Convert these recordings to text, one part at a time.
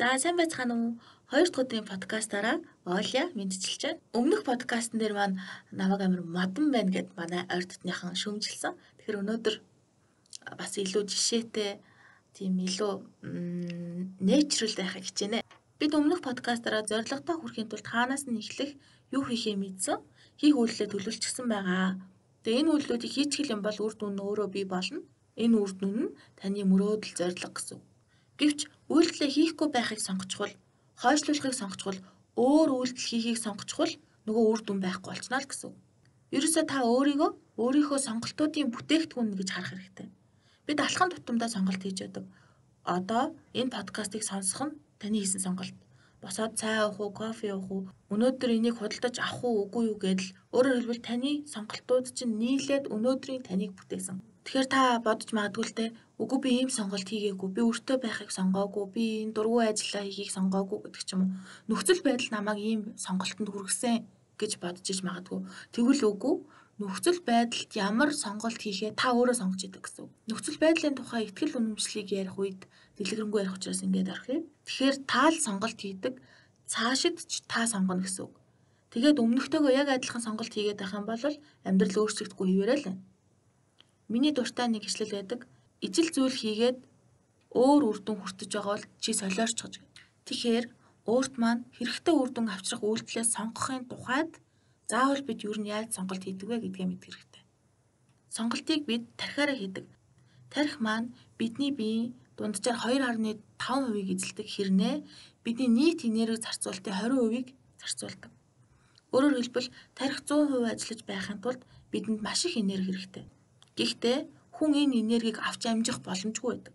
За сайн байцгаана уу? Хоёр дахь өдрийн подкастаараа Оля мэдчилж байна. Өмнөх подкастн дээр маань намайг амир модон байна гэд манай ойр дотныхан шөмжилсэн. Тэгэхээр өнөөдөр бас илүү жишээтэй тийм илүү нэчрал байхыг хичээнэ. Бид өмнөх подкастаараа зорилготой хүрэхийн тулд хаанаас нь эхлэх, юу хийхээ мэдсэн, хийх үйлдэлээ төлөвлөсөн байгаа. Тэгээ энэ үйлдэлүүдийг хийчих юм бол үр дүн нь өөрөө бий болно. Энэ үр дүн нь таны мөрөөдөл зорилго гэсэн. Гэвч үйлдэлээ хийхгүй байхыг сонгочвол, хойшлуулахыг сонгочвол, өөр үйлдэл хийхийг сонгочвол нөгөө үр дүн байхгүй болчихно л гэсэн. Ерөөсөө та өөрийгөө өөрийнхөө сонголтуудын бүтээгдэхүүн гэж харах хэрэгтэй. Бид алхам тутамдаа сонголт хийж яадаг. Одоо энэ подкастыг сонсох нь таны хийсэн сонголт. Босоод цай уух уу, кофе уух уу, өнөөдөр энийг худалдаж авах уу, үгүй юу гэдэл өөрөөр хэлбэл таны сонголтууд чинь нийлээд өнөөдрийн таныг бүтээсэн. Тэгэхээр та бодож магадгүй л те үгүй би ийм сонголт хийгээгүй, би өөртөө байхыг сонгоогүй, би энэ дургүй ажиллаа хийхийг сонгоогүй гэдэг ч юм уу. Нөхцөл байдал намайг ийм сонголтонд хүргэсэн гэж бодож иж магадгүй. Тэгвэл үгүй нөхцөл байдалд ямар сонголт хийхээ та өөрөө сонгож идэг гэсэн. Нөхцөл байдлын тухай ихтгэл үнэмшлийг ярих үед дэлгэрэнгүй ярих учраас ингэж орох юм. Тэгэхээр таал сонголт хийдэг цаашид ч та сонгоно гэсэн үг. Тэгээд өмнөхтэйгөө яг адилхан сонголт хийгээд байх юм бол амьдрал өөрчлөгдөхгүй хിവэрэ л байна. Миний дуртай нэг ишлэл байдаг. Ижил зүйл хийгээд өөр үр дүн хүртэж байгаа бол чи солиорч гэж. Тэгэхээр өөрт маань хэрэгтэй үр дүн авчрах үйлдэлээ сонгохын тухайд заавал бид юу нь яаж сонголт хийдэг вэ гэдгээ мэдэх хэрэгтэй. Сонголтыг бид тархиараа хийдэг. Тархи маань бидний биеийн дунджаар 2.5%-ийг эзэлдэг хэрнээ бидний нийт энерги зарцуулалтын 20%-ийг зарцуулдаг. Өөрөөр хэлбэл тархи 100% ажиллаж байхын тулд бидэнд маш их энерги хэрэгтэй. Гэхдээ хүн энэ энергийг авч амжих боломжгүй байдаг.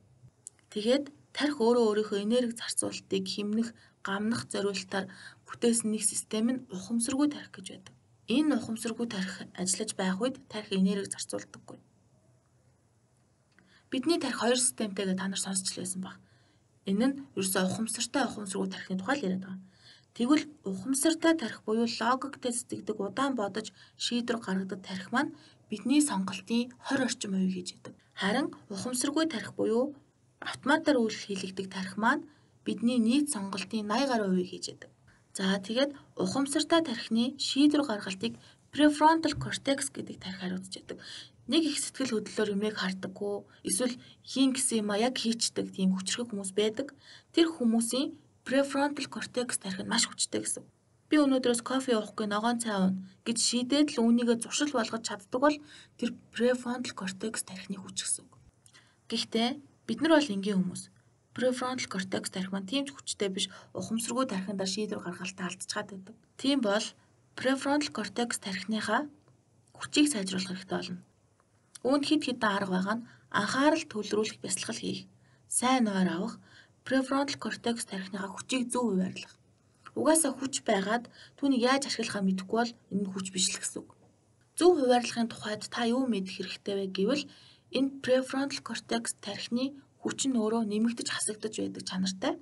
Тэгээд тарих өөрөө өөрийнхөө энерги зарцуулалтыг хэмнэх, гамнах зориулалтаар бүтээсэн нэг систем нь ухамсаргүй тарих гэж байдаг. Энэ ухамсаргүй тарих ажиллаж байх үед тарих энерги зарцуулдаггүй. Бидний тарих хоёр системтэй гэж та нар сонсч л байсан баг. Энэ нь ерөөсөө ухамсартай ухамсаргүй тарихны тухай л яриад байгаа. Тэгвэл ухамсартай тарих буюу логиктэй сэтгэдэг удаан бодож шийдвэр гаргадаг тарих маань бидний сонголтын 20 орчим хувийг хийж идэг. Харин ухамсаргүй тарих буюу автоматар үйл хийлэгдэх тарих маань бидний нийт сонголтын 80 гаруй хувийг хийж идэг. За тэгээд ухамсартай тархины шийдвэр гаргалтыг prefrontal cortex гэдэг тарих хариуцж яадаг. Нэг их сэтгэл хөдлөлөөр юмыг хардаггүй эсвэл хийн гэсэн юм а яг хийчдэг тийм хүчрэх хүмүүс байдаг. Тэр хүмүүсийн prefrontal cortex тарих нь маш хүчтэй гэсэн. Би өнөөдрөөс кофе уухгүй ногоон цай ууна гэж шийдээд л үүнийгээ зуршил болгож чаддаг бол тэр prefrontal cortex тарихны хүч гэсэн. Гэхдээ бид нар бол энгийн хүмүүс. Prefrontal cortex тарих маань тийм ч хүчтэй биш ухамсаргүй тарихандаа шийдвэр гаргалтаа алдчихад байдаг. Тийм бол prefrontal cortex тарихныхаа хүчийг сайжруулах хэрэгтэй болно. Үүнд хэд хэдэн арга байгаа нь анхаарал төвлөрүүлэх бясалгал хийх, сайн нойр авах, префронтал кортекс тархиныхаа хүчийг зөв хуваарлах. Угаасаа хүч байгаад түүнийг яаж ашиглахаа мэдэхгүй бол энэ нь хүч биш л гэсэн үг. Зөв хуваарлахын тухайд та юу мэдэх хэрэгтэй вэ гэвэл энэ префронтал кортекс тархины хүч нь өөрөө нэмэгдэж хасагдаж байдаг чанартай.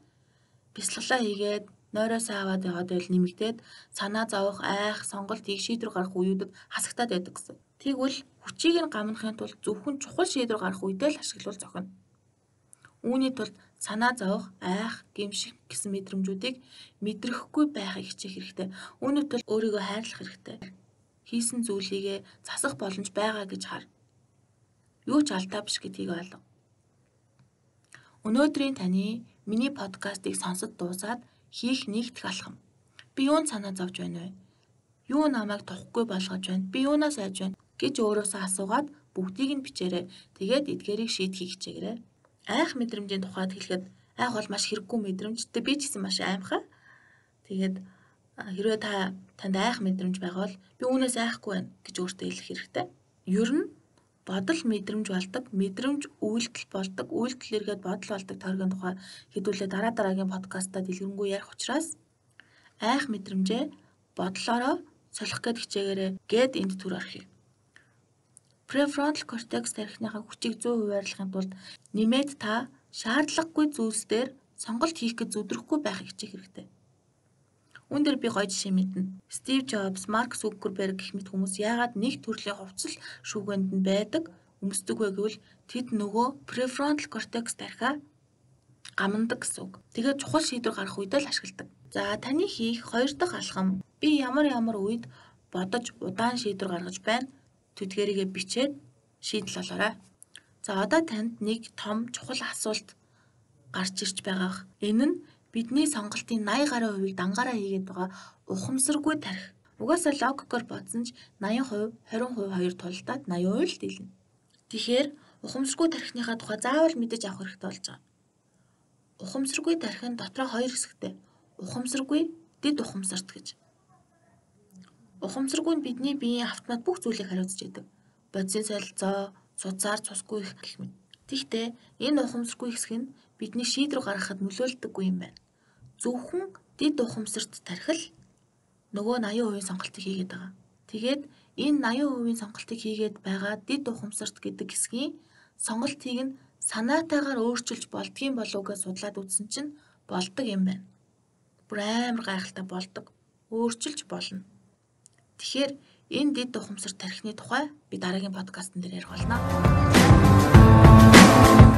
Бясалгалаа хийгээд нойроосоо аваад яваад байл нэмэгдээд санаа зовох, айх, сонголт хийх шийдвэр гаргах үеүүдэд хасагтаад байдаг гэсэн. Тэгвэл хүчийг нь гамнахын тулд зөвхөн чухал шийдвэр гаргах үедээ л ашиглавал зохино. Үүний тулд санаа зовох, айх, гэмших гэсэн мэдрэмжүүдийг мэдрэхгүй байхыг хичээх хэрэгтэй. Үүнийд бол өөрийгөө хайрлах хэрэгтэй. Хийсэн зүйлийгээ засах боломж байгаа гэж хар. Юу ч алдаа биш гэдгийг ойлго. Өнөөдрийн таны миний подкастыг сонсод дуусаад хийх нэгдэх алхам. Би юунд санаа зовж байна вэ? Юу намайг тухгүй болгож байна? Би юунаас айж байна гэж өөрөөсөө асуугаад бүгдийг нь бичээрэй. Тэгээд эдгээрийг шийдэхийг хичээгээрэй айх мэдрэмжийн тухайд хэлэхэд айх бол маш хэрэггүй мэдрэмжтэй би ч гэсэн маш аимхаа. Тэгээд хэрвээ та танд айх мэдрэмж байвал би үүнээс айхгүй байна гэж өөртөө хэлэх хэрэгтэй. Ер нь бодол мэдрэмж болдог, мэдрэмж үйлдэл болдог, үйлдэл эргээд бодол болдог тойргийн тухай хэдүүлээ дараа дараагийн подкастаа дэлгэрэнгүй ярих учраас айх мэдрэмжээ бодлороо солих гээд хичээгээрэй гэд энд төр орхив. Prefrontal cortex тархиныхаа хүчийг 100% хуваарлахын тулд нэмээд та шаардлагагүй зүйлс дээр сонголт хийх гэж зүдрэхгүй байхыг хичээх хэрэгтэй. Үүн дээр би гоё жишээ мэднэ. Стив Джобс, Марк Зукерберг гэх мэт хүмүүс яагаад нэг төрлийн хувцас шүүгэнд нь байдаг өмсдөг вэ гэвэл тэд нөгөө prefrontal cortex тархиа гамнадаг гэсэн үг. Тэгээд чухал шийдвэр гаргах үед л ашигладаг. За таны хийх хоёр дахь алхам би ямар ямар үед бодож удаан шийдвэр гаргаж байна. Тэдгээрийгэ бичээд шийдэл олоорой. За одоо танд нэг том чухал асуулт гарч ирж байгаах. Энэ нь бидний сонголтын 80 гаруй хувийг дангаараа хийгээд байгаа ухамсаргүй тарих. Угаасаа логикоор бодсон ч 80%, 20% хоёр тулдаад 80% л дийлнэ. Тэгэхээр ухамсаргүй тархиныхаа тухай заавал мэдэж авах хэрэгтэй болж байгаа. Ухамсаргүй тархи нь дотроо хоёр хэсэгтэй. Ухамсаргүй, дэд ухамсарт гэж. Ухамсаргүй нь бидний биеийн автомат бүх зүйлийг хариуцж идэг. Бодисын солилцоо, судсаар цусгүй их гэх мэт. Тэгтээ энэ ухамсаргүй хэсэг нь бидний шийдвэр гаргахад нөлөөлдөггүй юм байна. Зөвхөн дэд ухамсарт тархил нөгөө 80% сонголтыг хийгээд байгаа. Тэгээд энэ 80% сонголтыг хийгээд байгаа дэд ухамсарт гэдэг хэсгийн сонголтыг нь санаатайгаар өөрчилж болдгийн болов гэж судлаад үзсэн чинь болдог юм байна. Бүр амар гайхалтай болдог. Өөрчилж болно. Тэгэхээр энэ дэд ухамсар тархины тухай би дараагийн подкастн дээр ярих болно.